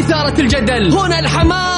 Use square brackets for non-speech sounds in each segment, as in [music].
إثارة الجدل. هنا الحماس.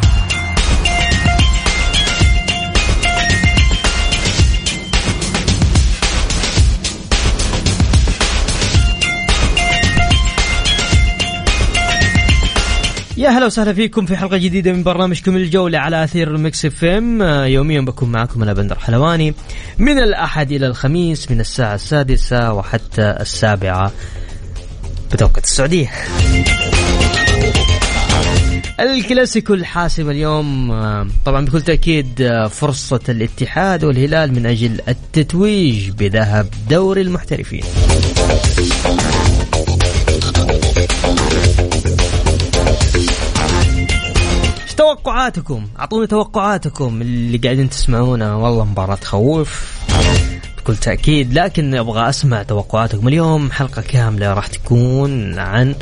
يا هلا وسهلا فيكم في حلقة جديدة من برنامجكم الجولة على أثير ال Mix FM. يوميا بكون معكم أنا بندر حلواني. من الأحد إلى الخميس من الساعة السادسة وحتى السابعة بتوقيت السعودية. الكلاسيكو الحاسم اليوم آه، طبعا بكل تأكيد آه، فرصة الاتحاد والهلال من أجل التتويج بذهب دوري المحترفين. إيش توقعاتكم؟ أعطوني توقعاتكم اللي قاعدين تسمعونا والله مباراة تخوف. بكل تأكيد. لكن أبغى أسمع توقعاتكم. اليوم حلقة كاملة راح تكون عن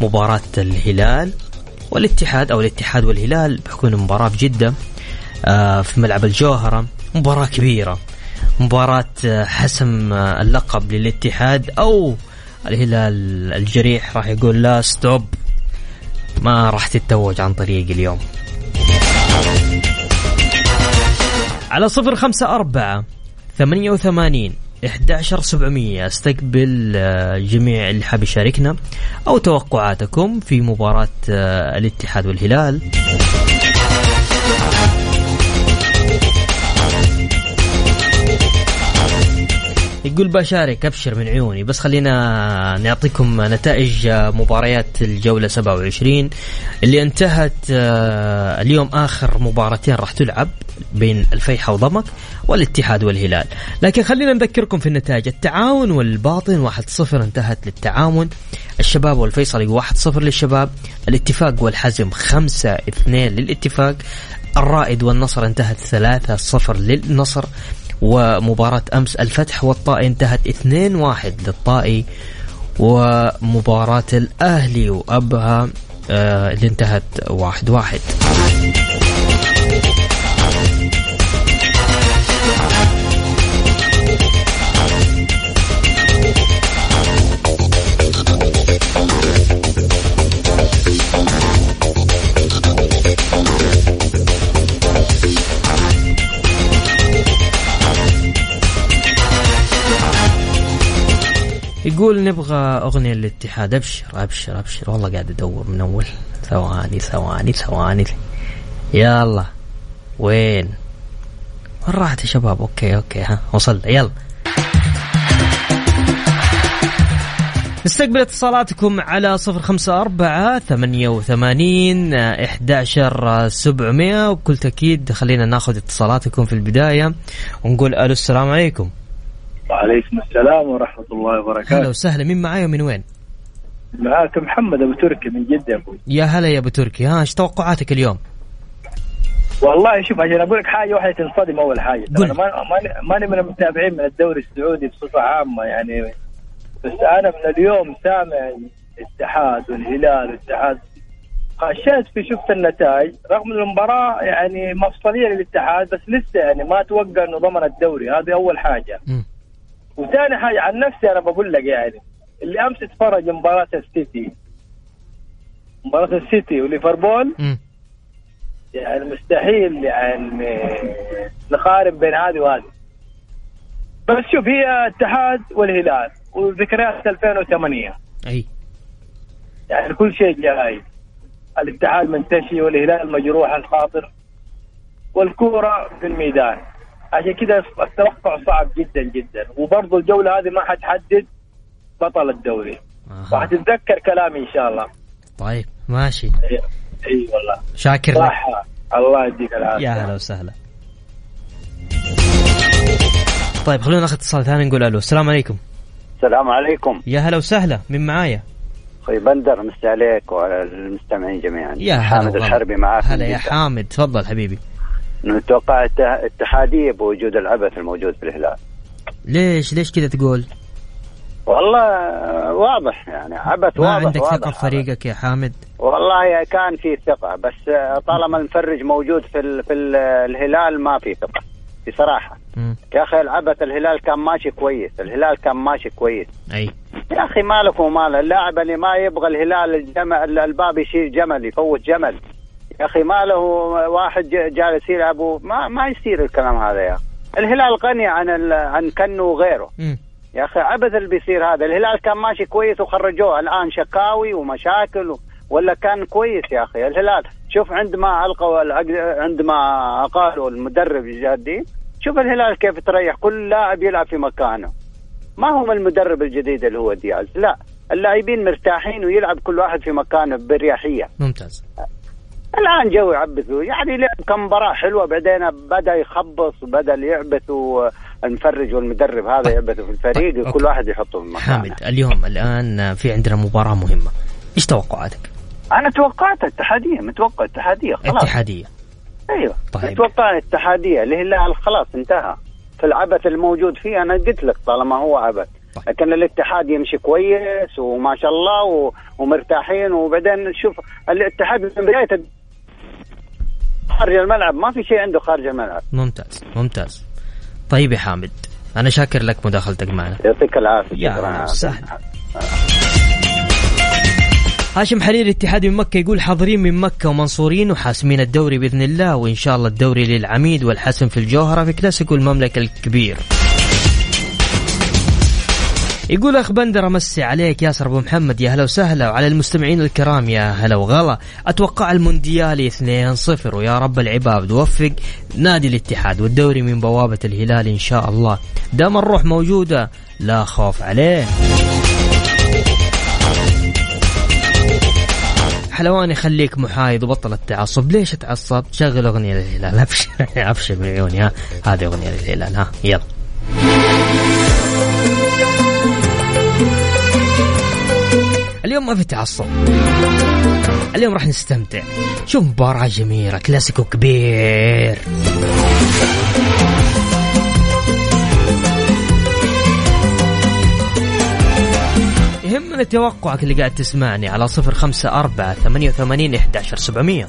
مباراة الهلال والاتحاد أو الاتحاد والهلال. بحكون مباراة بجدة آه، في ملعب الجوهرة. مباراة كبيرة. مباراة آه، حسم آه، اللقب للاتحاد أو الهلال الجريح. راح يقول لا ستوب ما راح تتوج عن طريق اليوم. على صفر خمسة أربعة ثمانية وثمانين إحدى سبعمية. استقبل آه، جميع اللي حاب يشاركنا أو توقعاتكم في مباراة آه، الاتحاد والهلال. يقول بشارك ابشر من عيوني. بس خلينا نعطيكم نتائج مباريات الجولة 27 اللي انتهت آه، اليوم آخر مباراتين راح تلعب بين الفيحة وضمك والاتحاد والهلال. لكن خلينا نذكركم في النتائج. التعاون والباطن 1-0 انتهت للتعاون. الشباب والفيصلي 1-0 للشباب. الاتفاق والحزم 5-2 للاتفاق. الرائد والنصر انتهت 3-0 للنصر. ومباراة أمس الفتح والطائي انتهت 2-1 للطائي ومباراة الأهلي وأبها آه، اللي انتهت 1-1 يقول نبغى أغنية للاتحاد أبشر أبشر أبشر. والله قاعد أدور من أول. ثواني ثواني ثواني. يلا. وين؟ وين راحت يا شباب؟ okay okay ها. وصل يلا. نستقبل اتصالاتكم على صفر خمسة أربعة ثمانية وثمانين إحداشر سبعمية. وبكل تأكيد خلينا ناخذ اتصالاتكم في البداية ونقول ألو السلام عليكم. وعليكم السلام ورحمة الله هلا وبركاته وسهلا. مين معاي ومن وين؟ معاك محمد أبو تركي من جدة يا أبوي يا هلا يا أبو تركي. ها إيش توقعاتك اليوم؟ والله شوف عشان أقول لك حاجة واحدة تنصدم أول حاجة. قل. أنا ما- ماني ماني من المتابعين من الدوري السعودي بصفة عامة يعني. بس أنا من اليوم سامع الاتحاد والهلال والاتحاد. خشيت في شفت النتائج. رغم المباراة يعني مفصلية للاتحاد بس لسه يعني ما أتوقع إنه ضمن الدوري. هذه أول حاجة. مم. وثاني حاجة عن نفسي أنا بقول لك يعني اللي أمس اتفرج مباراة السيتي. مباراة السيتي وليفربول. يعني مستحيل يعني نقارن بين هذه وهذه. بس شوف هي اتحاد والهلال وذكريات 2008 أي. يعني كل شيء جاي. الاتحاد منتشي والهلال مجروح الخاطر والكورة في الميدان. عشان كذا التوقع صعب جدا جدا. وبرضه الجولة هذه ما حتحدد بطل الدوري. آه. وحتتذكر كلامي إن شاء الله. طيب ماشي. اي أي والله. شاكر لك. الله يديك العافية. يا هلا وسهلا. طيب خلونا ناخذ اتصال ثاني نقول ألو. السلام عليكم. السلام عليكم. يا هلا وسهلا. من معايا؟ أخوي بندر مسي عليك وعلى المستمعين جميعا. يا هلا حامد. الحربي معاك. هلا يا. حامد. تفضل حبيبي. نتوقع الت- اتحادية بوجود العبث الموجود في الهلال. ليش؟ ليش كذا تقول؟ والله واضح يعني عبث ما واضح عندك واضح ثقة في فريقك يا حامد؟ والله كان في ثقة بس طالما المفرج موجود في ال في ال الهلال ما في ثقة بصراحه. يا أخي العبث الهلال كان ماشي كويس الهلال كان ماشي كويس. أي. يا أخي مالك ومال اللاعب اللي ما يبغى الهلال الجمل الباب يشيل جمل يفوت جمل. يا أخي ما له واحد جالس يلعب ما ما يصير الكلام هذا يا أخي. الهلال غني عن ال... عن كنو وغيره. يا أخي عبث اللي بيصير هذا. الهلال كان ماشي كويس وخرجوه. الآن شكاوي ومشاكل و... ولا كان كويس يا أخي. الهلال شوف عندما ألقوا عندما أقالوا المدرب الجديد شوف الهلال كيف تريح. كل لاعب يلعب في مكانه. ما هو المدرب الجديد اللي هو دياز. لا اللاعبين مرتاحين ويلعب كل واحد في مكانه باريحيه ممتاز. الآن جو يعبثوا. يعني لعب كم مباراة حلوة بعدين بدأ يخبص وبدا يعبث المفرج والمدرب هذا يعبثوا في الفريق كل أوكي. واحد يحطه في مكانه. حامد اليوم الآن في عندنا مباراة مهمة. إيش توقعاتك؟ أنا توقعت اتحاديه متوقع اتحاديه خلاص. اتحاديه أيوه. طيب. أتوقع اتحاديه الهلال خلاص انتهى. في العبث الموجود فيه أنا قلت لك طالما هو عبث. طيب. لكن الاتحاد يمشي كويس وما شاء الله و... ومرتاحين وبعدين نشوف الاتحاد من بداية خارج الملعب. ما في شيء عنده خارج الملعب. ممتاز ممتاز. طيب يا حامد أنا شاكر لك مداخلتك معنا. يعطيك العافية. يا هاشم حريري اتحادي من مكة يقول حاضرين من مكة ومنصورين وحاسمين الدوري بإذن الله وإن شاء الله الدوري للعميد والحسم في الجوهرة في كلاسيكو المملكة الكبير. يقول أخ بندر أمسي عليك ياسر أبو محمد يا هلا وسهلا وعلى المستمعين الكرام يا هلا وغلا. أتوقع المونديالي 2-0 ويا رب العباد وفق نادي الاتحاد والدوري من بوابة الهلال إن شاء الله. دام الروح موجودة لا خوف عليه. حلواني خليك محايد وبطل التعصب. ليش اتعصب شغل أغنية للهلال. [laughs] أبشر أبشر من عيوني ها. هذه أغنية للهلال ها. يلا. اليوم ما في تعصب. اليوم راح نستمتع. شوف مباراة جميلة كلاسيكو كبير. يهمنا توقعك اللي قاعد تسمعني على صفر خمسة أربعة ثمانية وثمانين إحداشر سبعمية.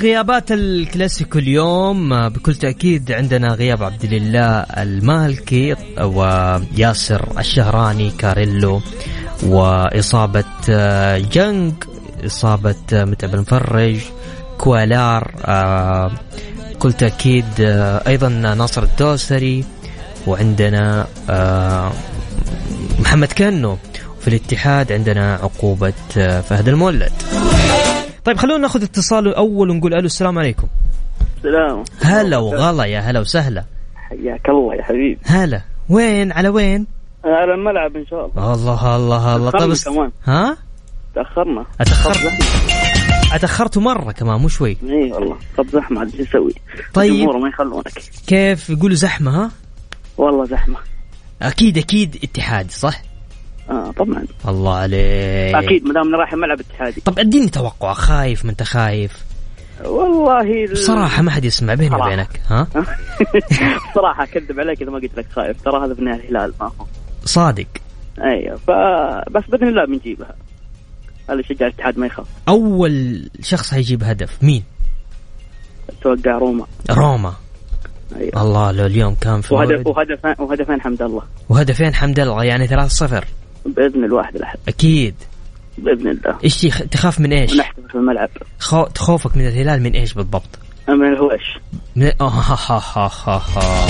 غيابات الكلاسيكو اليوم بكل تأكيد عندنا غياب عبد الله المالكي وياسر الشهراني كاريو. وإصابة آه، جنج إصابة آه، متعب المفرج كويلار بكل تأكيد آه، أيضا ناصر الدوسري وعندنا محمد كنو في الاتحاد عندنا عقوبة فهد المولد. طيب خلونا ناخذ اتصال أول ونقول ألو السلام عليكم. السلام. هلا وغلا يا هلا وسهلا. حياك الله يا حبيبي. هلا. وين؟ على وين؟ على الملعب إن شاء الله. الله الله الله. طيب است- كمان. ها؟ تأخرنا. أتأخرت؟ أتأخرت مرة كمان مو شوي. اي والله. طب زحمة عاد شو نسوي؟ طيب. الجمهور ما يخلونك. كيف يقولوا زحمة ها؟ والله زحمة. أكيد أكيد. اتحاد صح؟ آه طبعا. الله عليك. أكيد ما دام رايح الملعب اتحادي. طب أديني توقع خايف ما انت خايف والله ال- بصراحة ما حد يسمع بيني. وبينك ها؟ [laughs] صراحة أكذب عليك إذا ما قلت لك خايف ترى هذا في النهاية الهلال ما هو. صادق. أيوه فبس بإذن الله بنجيبها. اللي يشجع الاتحاد ما يخاف. أول شخص هيجيب هدف مين؟ أتوقع روما. روما. أيوه. الله لو اليوم كان في وهدف. وهدفين وهدفين حمد الله. وهدفين حمد الله يعني 3-0 بإذن الواحد الأحد. أكيد. بإذن الله. إيش تخ- تخاف من إيش؟ ونحتفل في الملعب. خو... خوفك من الهلال من إيش بالضبط؟ من الهوش. من آه ها ها ها ها ها.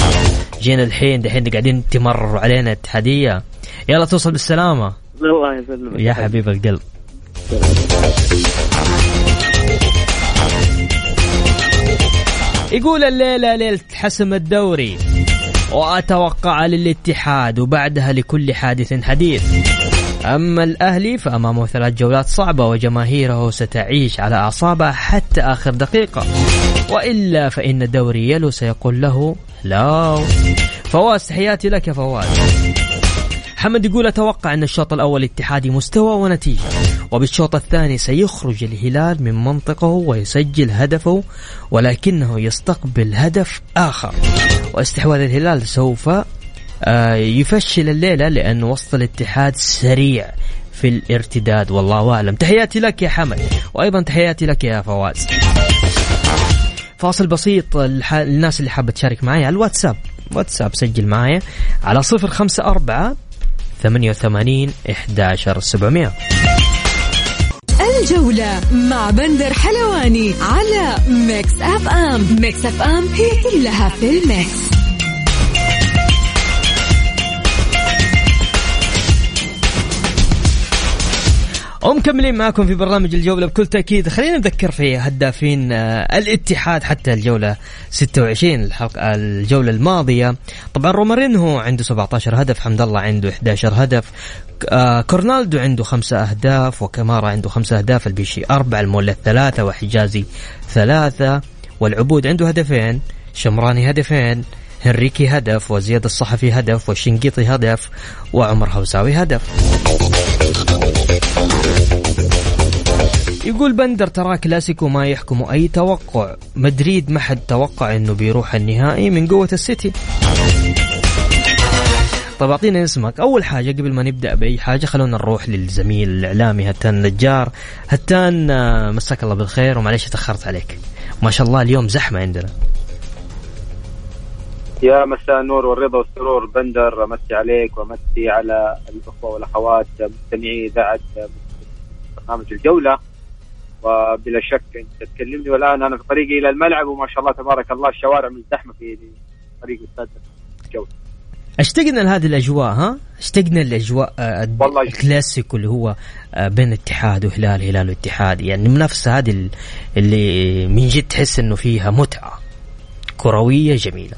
جينا الحين دحين قاعدين تمرروا علينا اتحاديه يلا توصل بالسلامة. الله يسلمك. يا حبيب القلب. يقول الليلة ليلة حسم الدوري وأتوقع للاتحاد وبعدها لكل حادث حديث. أما الأهلي فأمامه ثلاث جولات صعبة وجماهيره ستعيش على أعصابها حتى آخر دقيقة. وإلا فإن الدوري يلو سيقول له لا. فواز تحياتي لك يا فواز. محمد يقول أتوقع أن الشوط الأول اتحادي مستوى ونتيجة وبالشوط الثاني سيخرج الهلال من منطقه ويسجل هدفه ولكنه يستقبل هدف آخر. واستحواذ الهلال سوف يفشل الليلة لأن وسط الاتحاد سريع في الارتداد والله أعلم. تحياتي لك يا حمد وأيضا تحياتي لك يا فواز. فاصل بسيط للناس اللي حابة تشارك معي على الواتساب. واتساب سجل معي على صفر خمسة أربعة ثمانية وثمانين إحداشر سبعمية. الجولة مع بندر حلواني على Mix FM. Mix FM هي كلها في ال mix. ومكملين معكم في برنامج الجولة بكل تأكيد. خلينا نذكر في هدافين آه، الاتحاد حتى الجولة 26 الحلقة الجولة الماضية. طبعا رومارينهو عنده 17 هدف حمد الله عنده 11 هدف آه، كورنالدو عنده خمسة أهداف وكمارا عنده خمسة أهداف البيشي أربعة المولى ثلاثة وحجازي ثلاثة والعبود عنده هدفين شمراني هدفين هنريكي هدف وزياد الصحفي هدف والشنقيطي هدف وعمر هوساوي هدف. يقول بندر ترى كلاسيكو ما يحكم أي توقع. مدريد ما حد توقع إنه بيروح النهائي من قوة السيتي. طيب أعطينا اسمك. أول حاجة قبل ما نبدأ بأي حاجة خلونا نروح للزميل الإعلامي هتان نجار. هتان آه، مساك الله بالخير ومعليش تاخرت عليك. ما شاء الله اليوم زحمة عندنا. يا مساء النور والرضا والسرور. بندر أمسي عليك وأمسي على الأخوة والأخوات مستمعي إذاعة برنامج الجولة. وبلا شك أنت تكلمني والآن أنا في طريقي إلى الملعب وما شاء الله تبارك الله الشوارع مزدحمة في طريق استاد الجوله اشتقنا لهذه الأجواء ها؟ اشتقنا الاجواء آه، والله الكلاسيكو اللي هو آه، بين اتحاد وهلال هلال واتحاد. يعني المنافسة هذه اللي من جد تحس إنه فيها متعة كروية جميلة.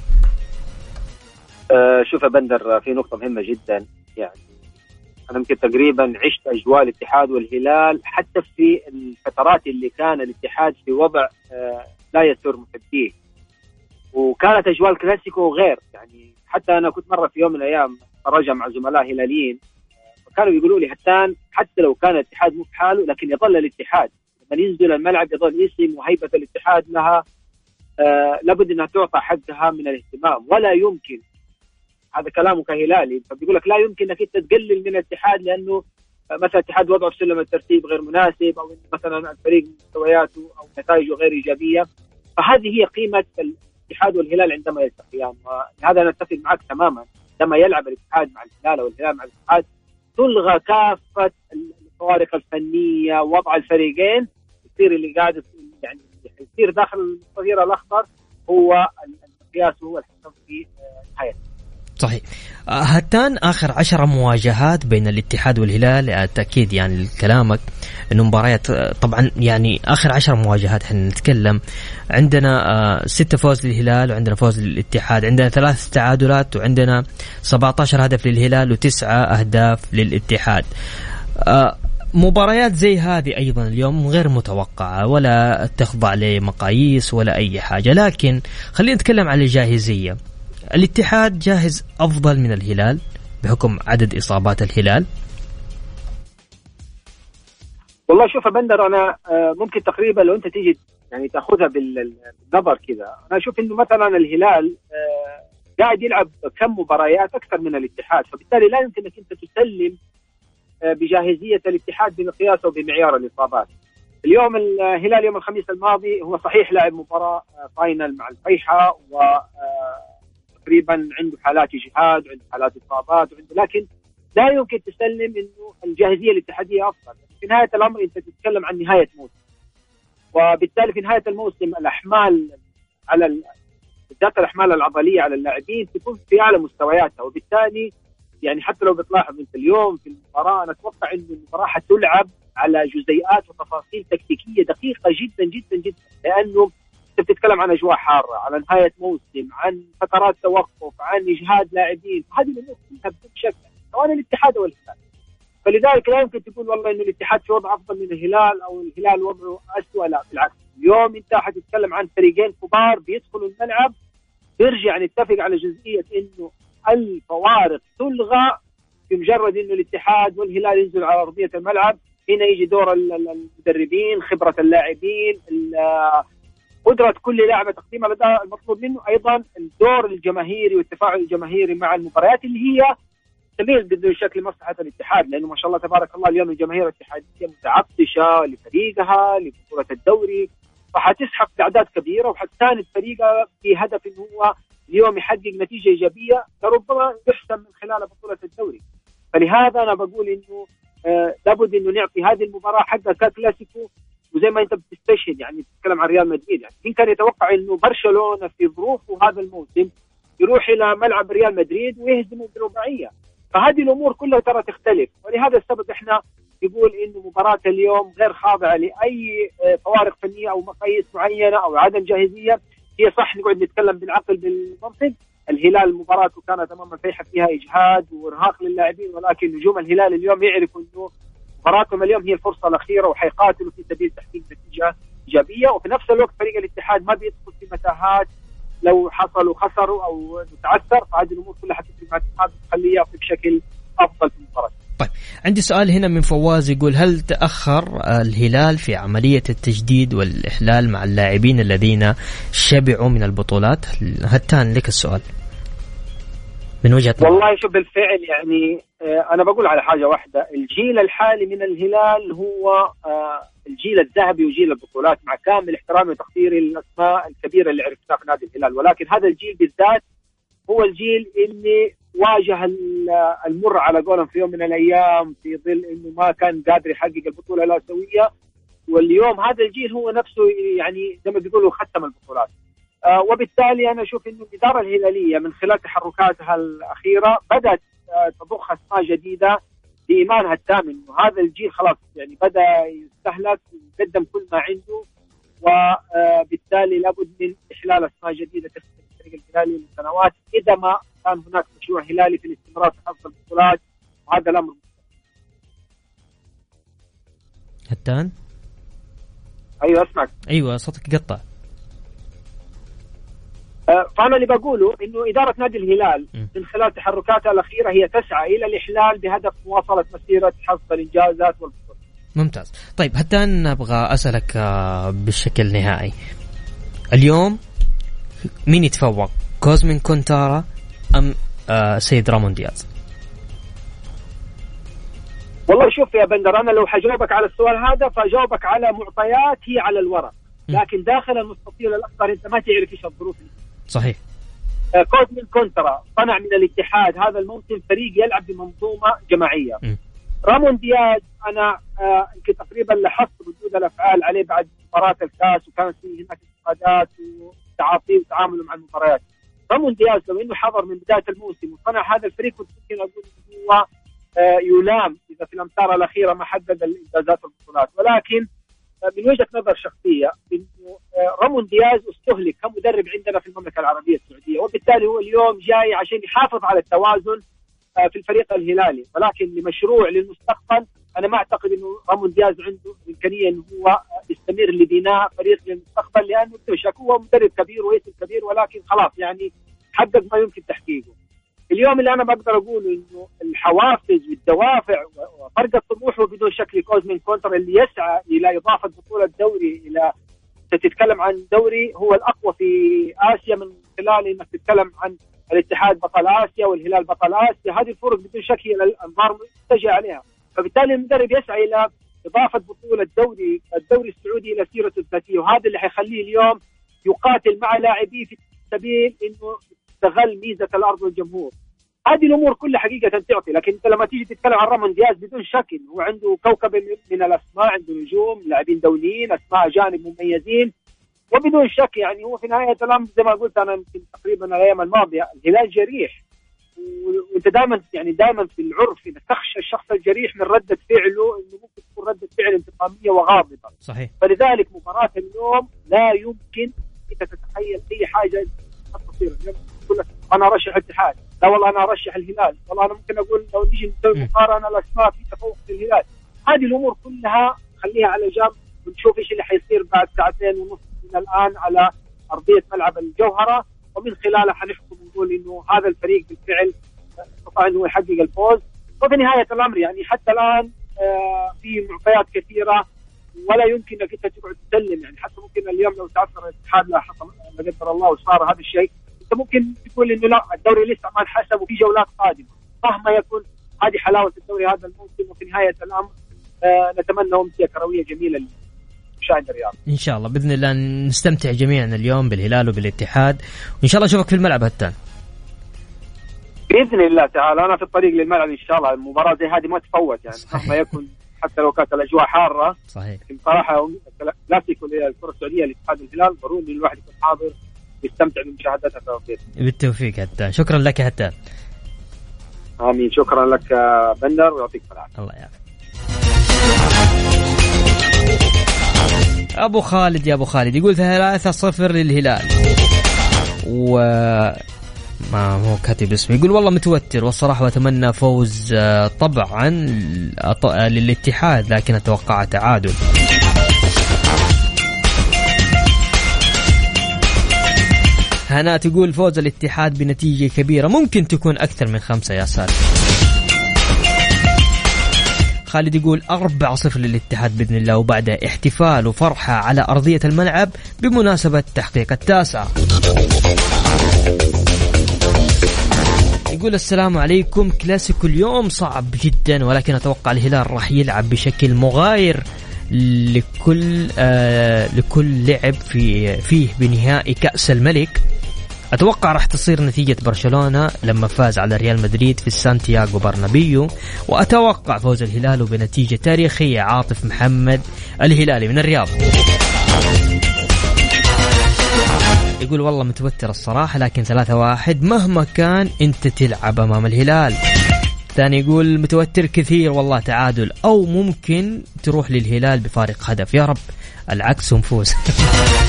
أه شوف يا بندر في نقطة مهمة جدا. يعني أنا يمكن تقريبا عشت أجواء الاتحاد والهلال حتى في الفترات اللي كان الاتحاد في وضع أه لا يسر محبيه. وكانت أجواء الكلاسيكو غير يعني حتى أنا كنت مرة في يوم من الأيام اتفرج مع زملاء هلاليين فكانوا يقولوا لي حتى حتى لو كان الاتحاد مو في حاله لكن يظل الاتحاد. لما ينزل الملعب يظل اسم وهيبه الاتحاد لها آه لابد إنها تعطى حقها من الاهتمام. ولا يمكن هذا كلامه كهلالي. فبيقول لك لا يمكن إنك أنت تقلل من الاتحاد لأنه مثلا الاتحاد وضعه في سلم الترتيب غير مناسب أو مثلا الفريق مستوياته أو نتائجه غير إيجابية. فهذه هي قيمة الاتحاد والهلال عندما يلتقيان وهذا نتفق معك تماما. عندما يلعب الاتحاد مع الهلال أو الهلال مع الاتحاد تلغى كافة الفوارق الفنية وضع الفريقين. يصير اللي قاعد يعني يصير داخل الصغير الأخضر هو المقياس هو الحكم في نهايه صحيح. آه، هتان آخر عشر مواجهات بين الاتحاد والهلال آه، تأكيد يعني كلامك إنه مباريات آه، طبعا يعني آخر عشر مواجهات إحنا نتكلم. عندنا ستة فوز للهلال وعندنا فوز للاتحاد عندنا ثلاث تعادلات وعندنا 17 هدف للهلال وتسعة أهداف للاتحاد. مباريات زي هذه أيضا اليوم غير متوقعة ولا تخضع لمقاييس ولا أي حاجة لكن خلينا نتكلم عن الجاهزية. الاتحاد جاهز أفضل من الهلال بحكم عدد إصابات الهلال؟ والله شوف بندر أنا آه، ممكن تقريبا لو أنت تيجي يعني تأخذها بالنظر كذا. أنا أشوف إنه مثلا الهلال آه، قاعد يلعب كم مباريات أكثر من الاتحاد. فبالتالي لا يمكن إنك أنت تسلم آه، بجاهزية الاتحاد بمقياس أو بمعيار الإصابات. اليوم الهلال يوم الخميس الماضي هو صحيح لعب مباراة فاينل مع الفيحة و تقريبا عنده حالات اجهاد وعنده حالات إصابات وعنده لكن لا يمكن تسلم إنه الجاهزية الاتحادية أفضل. في نهاية الأمر أنت تتكلم عن نهاية موسم. وبالتالي في نهاية الموسم الأحمال على بالذات الأحمال العضلية على اللاعبين تكون في أعلى مستوياتها. وبالتالي يعني حتى لو بتلاحظ انت اليوم في المباراة أنا أتوقع إنه المباراة حتلعب على جزيئات وتفاصيل تكتيكية دقيقة جدا جدا جدا. لأنه بتتكلم عن اجواء حارة على نهاية موسم عن فترات توقف عن اجهاد لاعبين. هذه الأمور كلها شك سواء الاتحاد أو الهلال. فلذلك لا يمكن تقول والله انه الاتحاد في وضع أفضل من الهلال أو الهلال وضعه اسوء لا بالعكس. اليوم أنت حتتكلم عن فريقين كبار بيدخلوا الملعب. نرجع نتفق على جزئية إنه الفوارق تلغى بمجرد إنه الاتحاد والهلال ينزلوا على أرضية الملعب. هنا يجي دور ال- ال- المدربين خبرة اللاعبين ال- قدرة كل لاعب تقديم الاداء المطلوب منه أيضا الدور الجماهيري والتفاعل الجماهيري مع المباريات اللي هي تميل بدون شك لمصلحة الاتحاد لأنه ما شاء الله تبارك الله اليوم الجماهير الاتحادية متعطشة لفريقها لبطولة الدوري فحتسحب باعداد كبيرة وحتساند فريقها في هدف انه هو اليوم يحقق نتيجة إيجابية لربما يحسم من خلال بطولة الدوري. فلهذا أنا بقول إنه آه لابد إنه نعطي هذه المباراة حقها ككلاسيكو وزي ما انت بتستشهد يعني تتكلم عن ريال مدريد يعني مين كان يتوقع إنه برشلونة في ظروفه هذا الموسم يروح إلى ملعب ريال مدريد ويهزمه برباعيه فهذه الأمور كلها ترى تختلف ولهذا السبب إحنا يقول إنه مباراة اليوم غير خاضعة لأي آه، فوارق فنية أو مقاييس معينة أو عدم جاهزية. هي صح نقعد نتكلم بالعقل بالمنطق. الهلال مباراته كانت أمام الفيحة فيها إجهاد وإرهاق للاعبين ولكن نجوم الهلال اليوم يعرفوا إنه مباراتهم اليوم هي الفرصة الأخيرة وحيقاتلوا في سبيل تحقيق نتيجة إيجابية. وفي نفس الوقت فريق الاتحاد ما بيدخل في متاهات لو حصلوا خسروا أو تعثر فهذه الأمور كلها حتفرق مع الاتحاد وتخليه بشكل أفضل في المباراة. طيب عندي سؤال هنا من فواز يقول هل تأخر الهلال في عملية التجديد والإحلال مع اللاعبين الذين شبعوا من البطولات؟ هتان لك السؤال. من وجهة نظر. والله شوف بالفعل يعني آه، أنا بقول على حاجة واحدة. الجيل الحالي من الهلال هو آه، الجيل الذهبي وجيل البطولات مع كامل احترامي وتقديري للأسماء الكبيرة اللي عرفناها في نادي الهلال. ولكن هذا الجيل بالذات هو الجيل اللي واجه ال- المر على قولهم في يوم من الأيام في ظل إنه ما كان قادر يحقق البطولة الاسيويه واليوم هذا الجيل هو نفسه يعني زي ما بيقولوا ختم البطولات. آه، وبالتالي أنا أشوف إنه الإدارة الهلالية من خلال تحركاتها الأخيرة بدأت آه، تضخ أسماء جديدة بإيمانها التام إنه هذا الجيل خلاص يعني بدأ يستهلك ويقدم كل ما عنده وبالتالي لابد من إحلال أسماء جديدة تخدم الفريق الهلالي لسنوات إذا ما كان هناك مشروع هلالي في الاستمرار في حصد البطولات. وهذا الأمر هتان؟ أيوه أسمعك. أيوة صوتك قطع آه، فانا اللي بقوله إنه إدارة نادي الهلال. من خلال تحركاتها الأخيرة هي تسعى إلى الإحلال بهدف مواصلة مسيرة حصد الإنجازات والبطولات. ممتاز طيب هتان أبغى أسألك آه، بشكل نهائي اليوم مين يتفوق كوزمين كونترا أم آه، سيد رامون دياز والله شوف يا بندر أنا لو حجاوبك على السؤال هذا فاجاوبك على معطيات هي على الورق. لكن داخل المستطيل الأخضر أنت ما تعرف إيش الظروف اللي صحيح. آه، كوزمين كونترا صنع من الاتحاد هذا الموسم فريق يلعب بمنظومة جماعية. م. رامون دياز أنا آه، يمكن تقريبا لاحظت ردود الأفعال عليه بعد مباراة الكاس وكانت في هناك انتقادات وتعاطي وتعامله مع المباريات. رامون دياز لو إنه حضر من بداية الموسم وصنع هذا الفريق كنت ممكن أقول إنه هو آه، يلام إذا في الامتار الأخيرة ما حقق الإنجازات والبطولات. ولكن من وجهة نظر شخصية إنه آه، رامون دياز أستهلك كمدرب عندنا في المملكة العربية السعودية وبالتالي هو اليوم جاي عشان يحافظ على التوازن آه، في الفريق الهلالي ولكن لمشروع للمستقبل أنا ما أعتقد إنه رامون دياز عنده إمكانية إنه هو يستمر لبناء فريق للمستقبل لأنه هو مدرب كبير واسم كبير ولكن خلاص يعني حقق ما يمكن تحقيقه. اليوم اللي أنا بقدر اقوله إنه الحوافز والدوافع وفرق الطموح هو بدون شك لكوزمين كونتر اللي يسعى إلى إضافة بطولة دوري إلى تتكلم عن دوري هو الأقوى في آسيا من خلال إنك تتكلم عن الاتحاد بطل آسيا والهلال بطل آسيا. هذه الفرق بدون شك هي الأنظار متجهة عليها. فبالتالي المدرب يسعى إلى إضافة بطولة دوري الدوري السعودي إلى سيرته الذاتية وهذا اللي حيخليه اليوم يقاتل مع لاعبيه في سبيل إنه يستغل ميزة الأرض والجمهور. هذه الأمور كلها حقيقة تعطي لكن أنت لما تيجي تتكلم عن رامون دياز بدون شك هو عنده كوكب من- الأسماء عنده نجوم لاعبين دوليين أسماء أجانب مميزين وبدون شك يعني هو في نهاية الأمر زي ما قلت أنا يمكن تقريبا الأيام الماضية الهلال جريح. وأنت دائما يعني دائما في العرف إنك تخشى الشخص الجريح من ردة فعله إنه ممكن تكون ردة فعل انتقامية وغاضبة. صحيح. فلذلك مباراة اليوم لا يمكن انك تتخيل أي حاجة قد تصير. اليوم تقول لك أنا أرشح الاتحاد. لا والله أنا أرشح الهلال. والله أنا ممكن أقول لو نيجي نسوي. مقارنة الأسماء في تفوق للهلال هذه الأمور كلها خليها على جنب ونشوف إيش اللي حيصير بعد ساعتين ونص من الآن على أرضية ملعب الجوهرة. ومن خلالها حنحكم ونقول إنه هذا الفريق بالفعل أستطاع إنه يحقق الفوز. وفي نهاية الأمر يعني حتى الآن آه، في معطيات كثيرة ولا يمكن إنك أنت تقعد تسلم. يعني حتى ممكن اليوم لو تعثر الاتحاد لا حصل لا قدر الله وصار هذا الشيء انت ممكن تقول إنه لا الدوري لسه ما انحسب وفي جولات قادمة. مهما يكون هذه حلاوة الدوري هذا الموسم وفي نهاية الأمر آه نتمنى أمسية كروية جميلة لمشاهد الرياض. إن شاء الله. بإذن الله نستمتع جميعا اليوم بالهلال وبالاتحاد. وإن شاء الله أشوفك في الملعب هتان. بإذن الله تعالى. أنا في الطريق للملعب إن شاء الله. المباراة زي هذه ما تفوت يعني. مهما يكون حتى لو كانت الأجواء حارة. صحيح. لكن صراحة كلاسيكو الكره السعودية لاتحاد الهلال. ضروري الواحد يكون حاضر. يستمتع بمشاهدتها في بالتوفيق هتان شكرا لك هتان آمين. شكرا لك بندر ويعطيك العافية. الله يعافيك. أبو خالد يا أبو خالد يقول ثلاثة صفر للهلال. و ما هو كاتب اسمه. يقول والله متوتر والصراحة وأتمنى فوز آه، طبعا للاتحاد لكن أتوقع تعادل. هناء تقول فوز الاتحاد بنتيجة كبيرة. ممكن تكون أكثر من خمسة يا ساتر خالد يقول أربعة صفر للاتحاد بإذن الله وبعد احتفال وفرحة على أرضية الملعب بمناسبة تحقيق التاسعة يقول السلام عليكم. كلاسيكو اليوم صعب جدا ولكن أتوقع الهلال راح يلعب بشكل مغاير. لكل آه لكل لعب في فيه بنهائي كأس الملك. أتوقع راح تصير نتيجة برشلونة لما فاز على ريال مدريد في سانتياغو برنابيو. وأتوقع فوز الهلال بنتيجة تاريخية. عاطف محمد الهلالي من الرياض. يقول والله متوتر الصراحة لكن ثلاثة واحد مهما كان أنت تلعب أمام الهلال. ثاني يقول متوتر كثير والله تعادل أو ممكن تروح للهلال بفارق هدف. يا رب العكس ونفوز.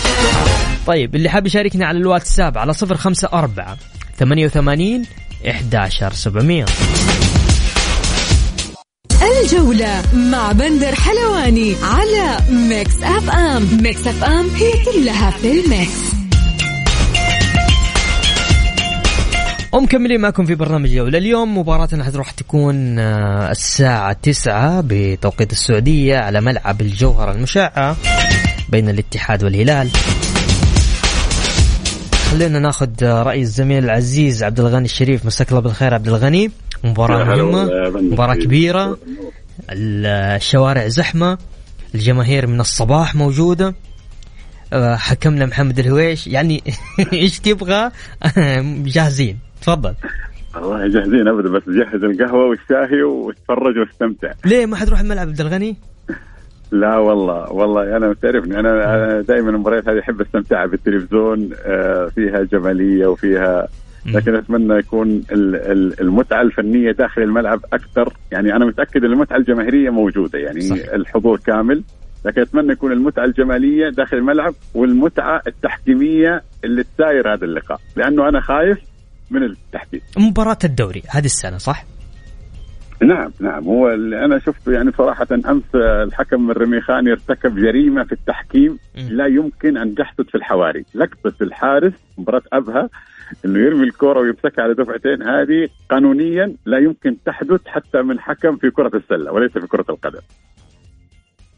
[laughs] طيب اللي حاب يشاركنا على الواتساب على صفر خمسة أربعة ثمانية وثمانين إحداشر سبعمية. الجولة مع بندر حلواني على Mix FM. Mix FM هي كلها في ال mix. ومكملين معكم في برنامج جولة اليوم مباراتنا حتروح تكون آه، الساعة تسعة بتوقيت السعودية على ملعب الجوهرة المشعة بين الاتحاد والهلال. خلينا ناخذ رأي الزميل العزيز عبد الغني الشريف. مساك الله بالخير عبد الغني. مباراة مهمة مباراة كبيرة. الشوارع زحمة الجماهير من الصباح موجودة. آه، حكمنا محمد الهويش. يعني [laughs] إيش تبغى؟ [laughs] جاهزين. تفضل. والله جاهزين أبدا بس جهز القهوة والشاهي وتفرج واستمتع. ليه ما حتروح الملعب عبد الغني؟ لا والله والله أنا تعرفني أنا دائما المباريات هذه أحب استمتع بالتلفزيون آه، فيها جمالية وفيها لكن أتمنى يكون المتعة الفنية داخل الملعب أكثر. يعني أنا متأكد إن المتعة الجماهيرية موجودة يعني صح. الحضور كامل لكن أتمنى يكون المتعة الجمالية داخل الملعب والمتعة التحكيمية اللي تساير هذا اللقاء. لأنه أنا خايف من التحديد مباراة الدوري هذه السنة صح؟ نعم نعم. هو اللي أنا شفته يعني صراحة أمس الحكم الرميخاني ارتكب جريمة في التحكيم. لا يمكن أن تحدث في الحواري، لقطة الحارس مباراة أبها إنه يرمي الكره ويمسكها على دفعتين هذه قانونيا لا يمكن تحدث حتى من حكم في كرة السلة وليس في كرة القدم.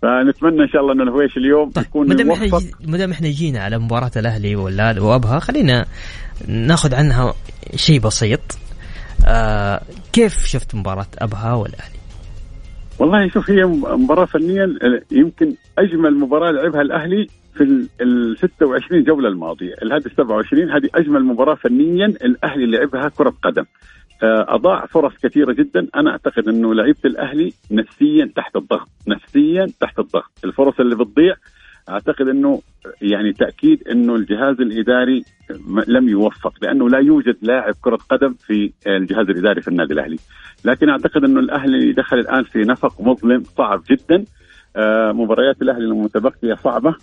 فنتمنى إن شاء الله إن الهويش اليوم طيب يكون ما دام إحنا إحنا جينا على مباراة الأهلي وأبها خلينا ناخذ عنها شيء بسيط آه كيف شفت مباراة أبها والأهلي؟ والله شوف هي مباراة فنيا يمكن أجمل مباراة لعبها الأهلي في ال 26 جولة الماضية، هذه 27 هذه أجمل مباراة فنيا الأهلي لعبها كرة قدم. آه، أضاع فرص كثيرة جدا. أنا أعتقد أنه لعيبة الأهلي نفسيا تحت الضغط نفسيا تحت الضغط. الفرص اللي بتضيع أعتقد أنه يعني تأكيد أنه الجهاز الإداري لم يوفق لأنه لا يوجد لاعب كرة قدم في الجهاز الإداري في النادي الأهلي. لكن أعتقد أنه الأهلي دخل الآن في نفق مظلم صعب جدا. آه، مباريات الأهلي المتبقية صعبة.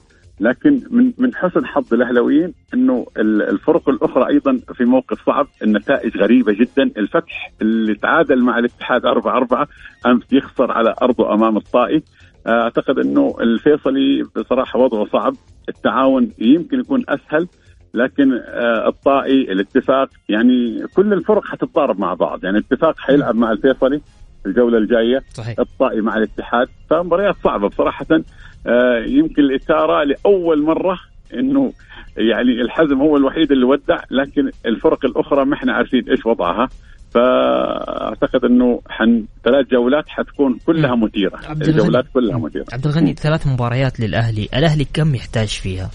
لكن من من حسن حظ الاهلاويين إنه الفرق الأخرى أيضا في موقف صعب. النتائج غريبة جدا. الفتح اللي تعادل مع الاتحاد 4 4 أمس يخسر على أرضه أمام الطائي. أعتقد إنه الفيصلي بصراحة وضعه صعب. التعاون يمكن يكون أسهل لكن آه، الطائي الاتفاق يعني كل الفرق حتتضارب مع بعض. يعني الاتفاق حيلعب مع الفيصلي. الجولة الجاية صحيح. الطائي مع الاتحاد. فمباريات صعبة بصراحة. آه، يمكن الإثارة لأول مرة إنه يعني الحزم هو الوحيد اللي ودع لكن الفرق الأخرى ما إحنا عارفين إيش وضعها. فأعتقد إنه حن ثلاث جولات حتكون كلها مثيرة. عبد الغني. الجولات كلها مثيرة. عبد الغني ثلاث مباريات للأهلي، الأهلي كم يحتاج فيها؟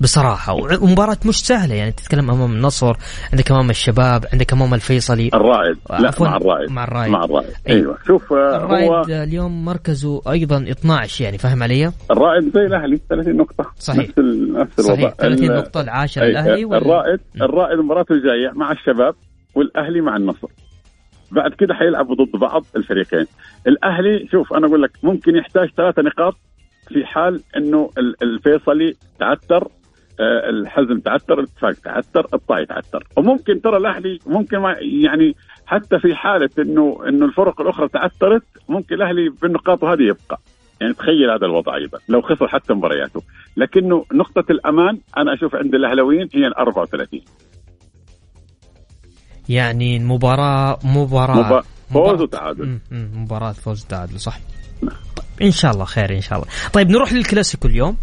بصراحة. ومباراة مش سهلة يعني تتكلم أمام النصر عندك أمام الشباب عندك أمام الفيصلي. الرائد. لا مع الرائد. مع الرائد. مع الرائد. أيوة. أيوه. شوف آه، هو الرائد اليوم مركزه أيضا 12 يعني فاهم علي؟ الرائد زي الأهلي 30 نقطة. صحيح. نفس نفس الوضع. صحيح 30 ال- نقطة العاشر الأهلي وال- الرائد م. الرائد مباراته الجايه مع الشباب والأهلي مع النصر. بعد كده حيلعبوا ضد بعض الفريقين. الأهلي شوف أنا أقول لك ممكن يحتاج ثلاثة نقاط في حال إنه ال- الفيصلي تعثر الحزم تعثر الاتفاق تعثر الطائي تعثر. وممكن ترى الأهلي ممكن ما يعني حتى في حالة انه إنه الفرق الأخرى تعثرت ممكن الأهلي بالنقاط هذه يبقى. يعني تخيل هذا الوضع أيضا لو خسر حتى مبارياته. لكنه نقطة الأمان أنا أشوف عند الأهلاويين هي ال 34 يعني المباراة مباراة مبا- فوز وتعادل. مباراة فوز وتعادل صح طيب، إن شاء الله خير إن شاء الله. طيب نروح للكلاسيكو اليوم.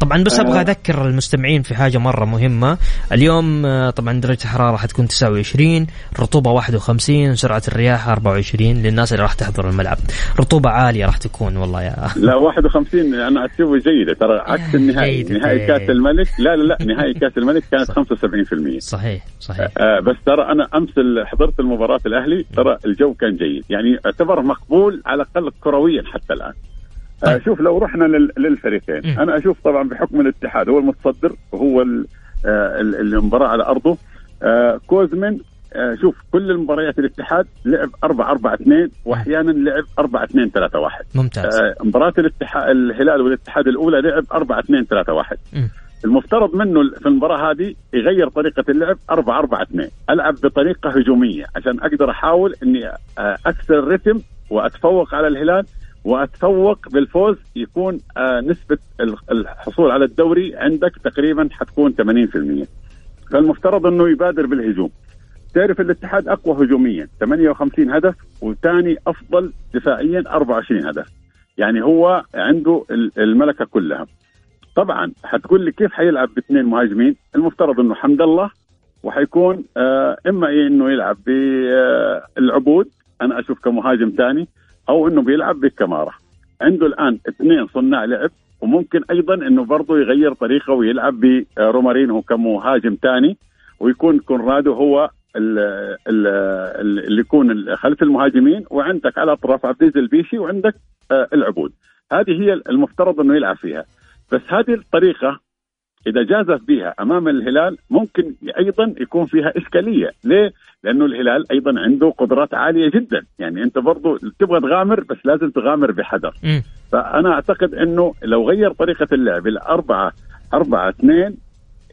طبعا بس أبغى آه. أذكر المستمعين في حاجة مرة مهمة. اليوم آه، طبعا درجة الحرارة حتكون 29 رطوبة 51 سرعة الرياح 24 للناس اللي راح تحضر الملعب. رطوبة عالية راح تكون والله يا لا 51 أنا أشوفه جيدة. ترى عكس النهائي. نهائي كأس الملك؟ لا لا لا نهائي كأس الملك كانت 75% صحيح صحيح. آه بس ترى أنا أمس حضرت المباراة الأهلي ترى الجو كان جيد. يعني اعتبر مقبول على الأقل كرويا حتى الآن. آه طيب. شوف لو رحنا لل- للفريقين. مم. أنا أشوف طبعا بحكم الاتحاد هو المتصدر وهو آه ال- المباراة على أرضه. آه كوزمن آه شوف كل المباريات الاتحاد لعب 4 4 2 واحيانا لعب 4 2 3 1 ممتاز. مباراة الاتحاد الهلال والاتحاد الأولى لعب 4 2 3 1 مم. المفترض منه في المباراة هذه يغير طريقة اللعب 4 4 2 ألعب بطريقة هجومية عشان أقدر أحاول إني أكسر الرتم وأتفوق على الهلال وأتفوق بالفوز يكون آه، نسبة ال- الحصول على الدوري عندك تقريبا حتكون 80% فالمفترض إنه يبادر بالهجوم. تعرف الاتحاد أقوى هجوميا 58 هدف وثاني أفضل دفاعيا 24 هدف. يعني هو عنده ال- الملكة كلها. طبعا حتقول لي كيف حيلعب باثنين مهاجمين؟ المفترض إنه حمد الله وحيكون آه إما إنه يلعب بالعبود أنا أشوف كمهاجم ثاني أو إنه بيلعب بكماره عنده الآن اثنين صناع لعب وممكن أيضا إنه برضه يغير طريقة ويلعب برومارينو كمهاجم ثاني ويكون كونرادو هو ال- ال- ال- اللي يكون خلف المهاجمين وعندك على أطراف عبد العزيز البيشي وعندك آه، العبود. هذه هي المفترض إنه يلعب فيها. بس هذه الطريقة إذا جازف بها أمام الهلال ممكن أيضا يكون فيها إشكالية. ليه؟ لأنه الهلال أيضا عنده قدرات عالية جدا. يعني أنت برضو تبغى تغامر بس لازم تغامر بحذر. فأنا أعتقد أنه لو غير طريقة اللعب الأربعة أربعة اثنين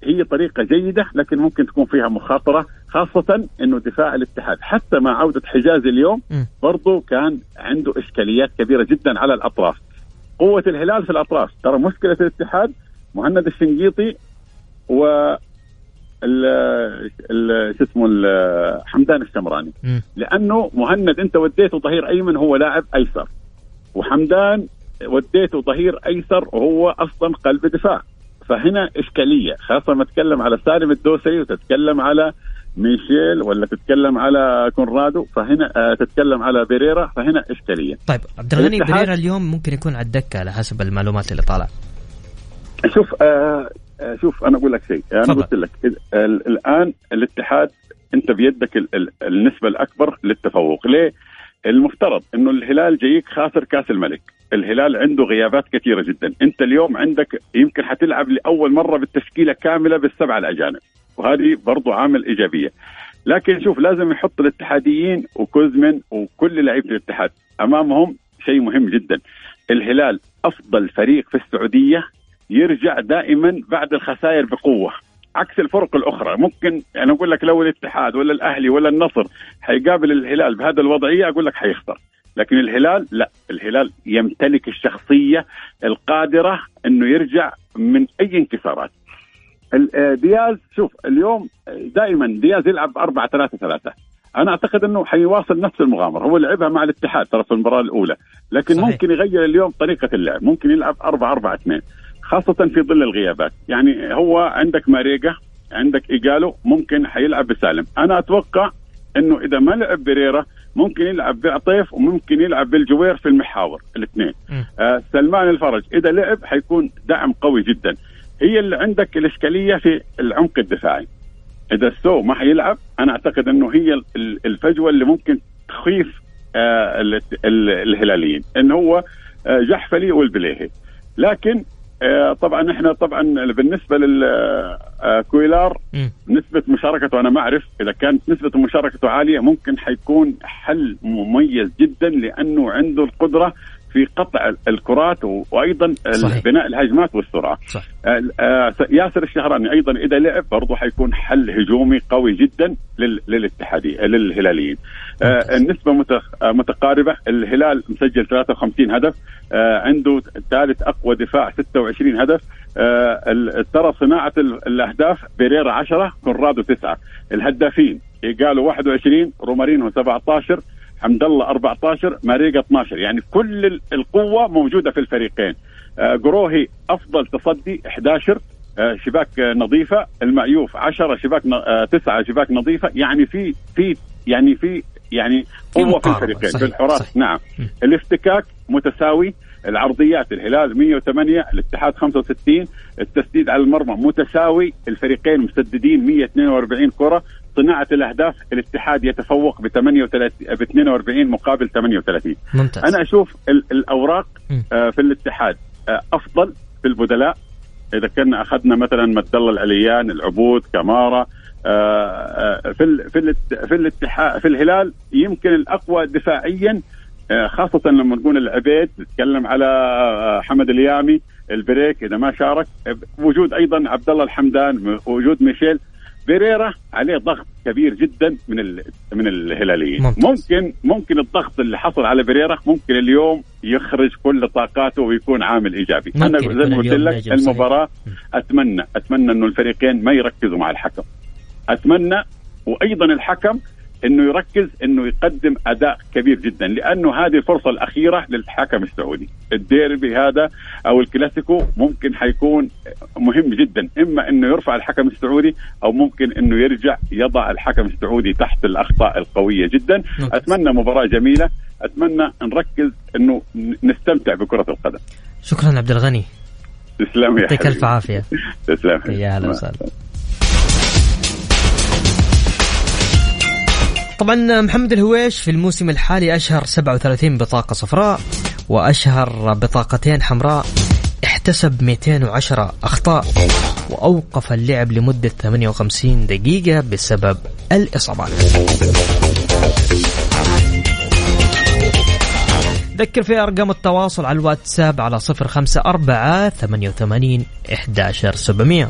هي طريقة جيدة لكن ممكن تكون فيها مخاطرة خاصة أنه دفاع الاتحاد. حتى مع عودة حجازي اليوم. برضو كان عنده إشكاليات كبيرة جدا على الأطراف. قوة الهلال في الأطراف. ترى مشكلة الاتحاد مهند الشنقيطي و ال ال- شو اسمه حمدان الشمراني. مم. لأنه مهند أنت وديته ظهير أيمن هو لاعب أيسر. وحمدان وديته ظهير أيسر وهو أصلا قلب دفاع. فهنا إشكالية خاصة لما تتكلم على سالم الدوسري وتتكلم على ميشيل ولا تتكلم على كونرادو فهنا آه تتكلم على بيريرا فهنا إشكالية. طيب عبد الغني بريرا اليوم ممكن يكون على الدكة على حسب المعلومات اللي طالعة. شوف آه آه، شوف أنا أقول لك شيء. أنا. قلت لك ال- ال- الآن الاتحاد أنت بيدك ال- ال- النسبة الأكبر للتفوق. ليه؟ المفترض إنه الهلال جايك خاسر كأس الملك. الهلال عنده غيابات كثيرة جدا. أنت اليوم عندك يمكن حتلعب لأول مرة بالتشكيلة كاملة بالسبعه الأجانب. وهذه برضو عامل إيجابية. لكن شوف لازم يحط الاتحاديين وكوزمن وكل لعيبة الاتحاد أمامهم. شيء مهم جدا. الهلال أفضل فريق في السعودية يرجع دائما بعد الخسائر بقوة. عكس الفرق الأخرى ممكن أنا أقول لك لو الاتحاد ولا الأهلي ولا النصر حيقابل الهلال بهذا الوضعية أقول لك حيخسر. لكن الهلال لا الهلال يمتلك الشخصية القادرة إنه يرجع من أي انكسارات. آه، دياز شوف اليوم دائما دياز يلعب 4 3 3 أنا أعتقد إنه حيواصل نفس المغامرة. هو لعبها مع الاتحاد ترى في المباراة الأولى. لكن. صحيح. ممكن يغير اليوم طريقة اللعب. ممكن يلعب 4 4 2 خاصة في ظل الغيابات. يعني هو عندك ماريجا عندك إيجالو ممكن حيلعب بسالم. أنا أتوقع إنه إذا ما لعب بريرا ممكن يلعب بعطيف وممكن يلعب بالجوير في المحاور الاثنين. آه سلمان الفرج إذا لعب حيكون دعم قوي جدا. هي اللي عندك الإشكالية في العمق الدفاعي. إذا السو ما حيلعب أنا أعتقد إنه هي ال- ال- الفجوة اللي ممكن تخيف آه ال- ال- الهلاليين. إن هو آه جحفلي والبليهي. لكن طبعا إحنا طبعا بالنسبة للكويلار مم. نسبة مشاركته أنا ما أعرف إذا كانت نسبة مشاركته عالية ممكن حيكون حل مميز جدا لأنه عنده القدرة في قطع الكرات و- وأيضا صحيح. بناء الهجمات والسرعة صح آه، آه، ياسر الشهراني أيضا إذا لعب برضه حيكون حل هجومي قوي جدا لل- للاتحادي للهلاليين آه، مت- آه، متقاربة. الهلال مسجل 53 هدف. آه، عنده ثالث أقوى دفاع 26 هدف. ترى صناعة ال- الأهداف بيريرا 10 كونرادو 9 الهدافين إيغالو 21 رومارينو 17 حمد الله 14 ماريجا 12 يعني كل ال- القوة موجودة في الفريقين. قروهي أفضل تصدي 11 آه، شباك نظيفة. المعيوف 10 شباك ن- آه، 9 شباك نظيفة. يعني في في يعني في يعني قوة في الفريقين صحيح، في الحراس صحيح. نعم م. الافتكاك متساوي العرضيات الهلال 108 الاتحاد 65 التسديد على المرمى متساوي الفريقين مسددين 142 كرة صناعة الأهداف الاتحاد يتفوق ب 38 ب 42 مقابل 38 ممتاز أنا أشوف ال- الأوراق م. آه، في الاتحاد آه، أفضل في البدلاء إذا كنا أخذنا مثلا مد الله العليان العبود كمارة آه، في ال- في الات- في الاتحاد في الهلال يمكن الأقوى دفاعيا آه، خاصة لما نقول العبيد نتكلم على آه، حمد اليامي البريك إذا ما شارك آه، وجود أيضا عبد الله الحمدان وجود ميشيل بيريرا عليه ضغط كبير جدا من ال... من الهلاليين ممتاز. ممكن ممكن الضغط اللي حصل على بيريرا ممكن اليوم يخرج كل طاقاته ويكون عامل إيجابي أنا زي ما قلت لك المباراة. أتمنى أتمنى إنه الفريقين ما يركزوا مع الحكم أتمنى وأيضا الحكم إنه يركز إنه يقدم أداء كبير جدا لأنه هذه الفرصة الأخيرة للحكم السعودي. الديربي هذا أو الكلاسيكو ممكن حيكون مهم جدا إما إنه يرفع الحكم السعودي أو ممكن إنه يرجع يضع الحكم السعودي تحت الأخطاء القوية جدا. أتمنى مباراة جميلة أتمنى نركز إنه نستمتع بكرة القدم. شكرا عبد الغني. تسلم يا يعطيك ألف عافية. تسلم يا هلا وسهلا. طبعا محمد الهويش في الموسم الحالي أشهر 37 بطاقة صفراء وأشهر بطاقتين حمراء احتسب 210 أخطاء وأوقف اللعب لمدة 58 دقيقة بسبب الإصابات. ذكر في أرقام التواصل على الواتساب على 054 88 11700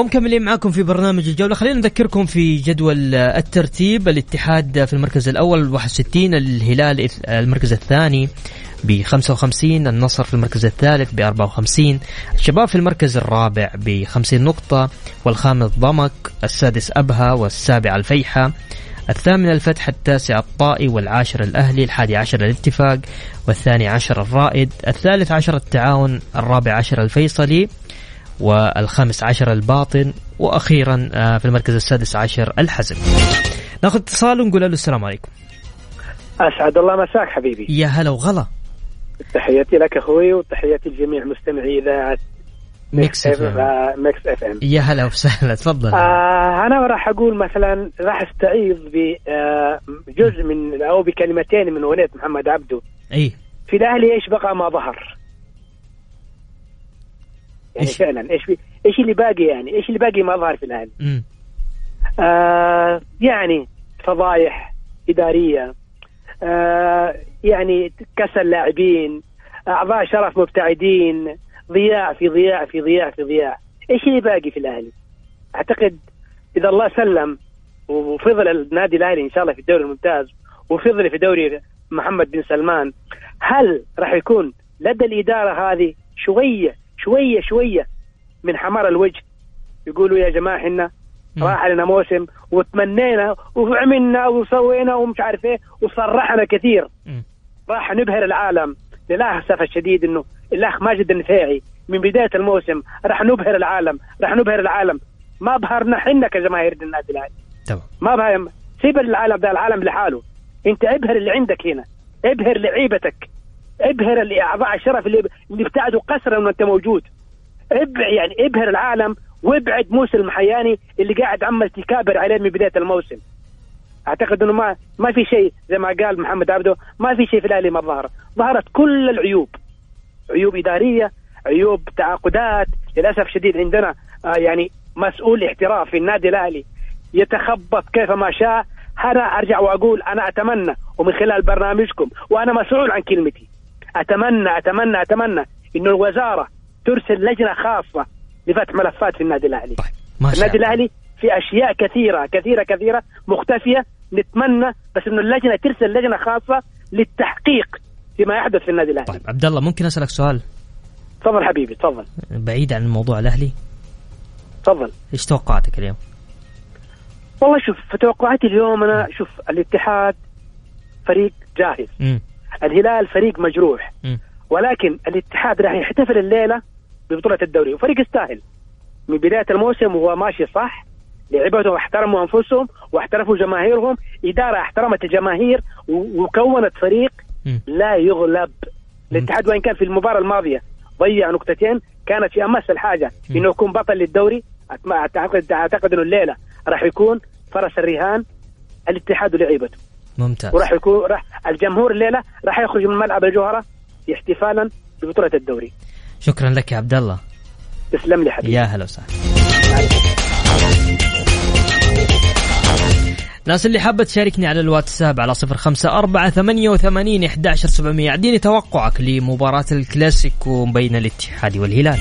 ومكملين معاكم في برنامج الجولة. خلينا نذكركم في جدول الترتيب. الاتحاد في المركز الأول 61 الهلال المركز الثاني ب 55 النصر في المركز الثالث ب 54 الشباب في المركز الرابع ب 50 نقطة والخامس ضمك السادس أبها والسابع الفيحة الثامن الفتح التاسع الطائي والعاشر الأهلي الحادي عشر الاتفاق والثاني عشر الرائد الثالث عشر التعاون الرابع عشر الفيصلي والخامس عشر الباطن وأخيرا آه، في المركز السادس عشر الحزم. ناخذ اتصال ونقول له السلام عليكم. أسعد الله مساك حبيبي. يا هلا وغلا. تحياتي لك أخوي وتحياتي لجميع مستمعي إذاعة Mix FM. آه، Mix FM. يا هلا وسهلا تفضل. آه أنا راح أقول مثلا راح أستعيض بجزء من أو بكلمتين من أغنية محمد عبده. إي. في الأهلي إيش بقى ما ظهر؟ يعني إيش؟ فعلا إيش إيش اللي باقي يعني إيش اللي باقي ما ظهر في الاهلي. آه يعني فضايح إدارية آه يعني كسل لاعبين أعضاء شرف مبتعدين ضياع في ضياع في ضياع في ضياع إيش اللي باقي في الأهلي؟ أعتقد إذا الله سلم وفضل النادي الأهلي إن شاء الله في الدوري الممتاز وفضل في دوري محمد بن سلمان هل راح يكون لدى الإدارة هذه شوية شوية شوية من حمار الوجه. يقولوا يا جماعة إحنا. راح لنا موسم وتمنينا وعملنا وسوينا ومش عارف إيه وصرحنا كثير. راح نبهر العالم للاسف الشديد إنه الأخ ماجد النفيعي من بداية الموسم راح نبهر العالم راح نبهر العالم. ما بهرنا حنا كجماهير النادي الأهلي. تمام. ما بها سيب العالم ده العالم لحاله. أنت ابهر اللي عندك هنا. ابهر لعيبتك. ابهر اللي أعضاء الشرف اللي اللي ابتعدوا قسرا وأنت موجود. ابع يعني ابهر العالم وابعد موسى المحياني اللي قاعد عمال تكابر عليه من بداية الموسم. أعتقد إنه ما ما في شيء زي ما قال محمد عبده ما في شيء في الاهلي ما ظهر. ظهرت كل العيوب. عيوب إدارية عيوب تعاقدات للأسف شديد عندنا آه يعني مسؤول احتراف في النادي الأهلي. يتخبط كيفما شاء. أنا أرجع وأقول أنا أتمنى ومن خلال برنامجكم وأنا مسؤول عن كلمتي. أتمنى أتمنى أتمنى إنه الوزارة ترسل لجنة خاصة لفتح ملفات في النادي الأهلي. طيب ما شاء النادي الأهلي في أشياء كثيرة كثيرة كثيرة مختفية نتمنى بس إنه اللجنة ترسل لجنة خاصة للتحقيق فيما يحدث في النادي الأهلي. طيب عبد الله ممكن أسألك سؤال؟ تفضل حبيبي تفضل. بعيد عن الموضوع الأهلي. تفضل. إيش توقعاتك اليوم؟ والله شوف توقعاتي اليوم أنا شوف الاتحاد فريق جاهز. مم. الهلال فريق مجروح. ولكن الاتحاد راح يحتفل الليلة ببطولة الدوري. وفريق يستاهل. من بداية الموسم وهو ماشي صح لعبته احترموا أنفسهم واحترفوا جماهيرهم. إدارة احترمت الجماهير وكونت فريق. لا يغلب. الاتحاد وإن كان في المباراة الماضية ضيع نقطتين كانت في أمس الحاجة. إنه يكون بطل للدوري. اعتقد أعتقد إنه الليلة راح يكون فرس الرهان الاتحاد ولعيبته ممتاز. وراح يكون راح الجمهور الليلة راح يخرج من ملعب الجوهرة احتفالا ببطولة الدوري. شكرا لك يا عبد الله تسلم لي حبيبي. يا هلا وسهلا. الناس اللي حابة تشاركني على الواتساب على صفر خمسة أربعة ثمانية وثمانين إحداشر سبعمية أعطيني توقعك لمباراة الكلاسيكو بين الاتحاد والهلال.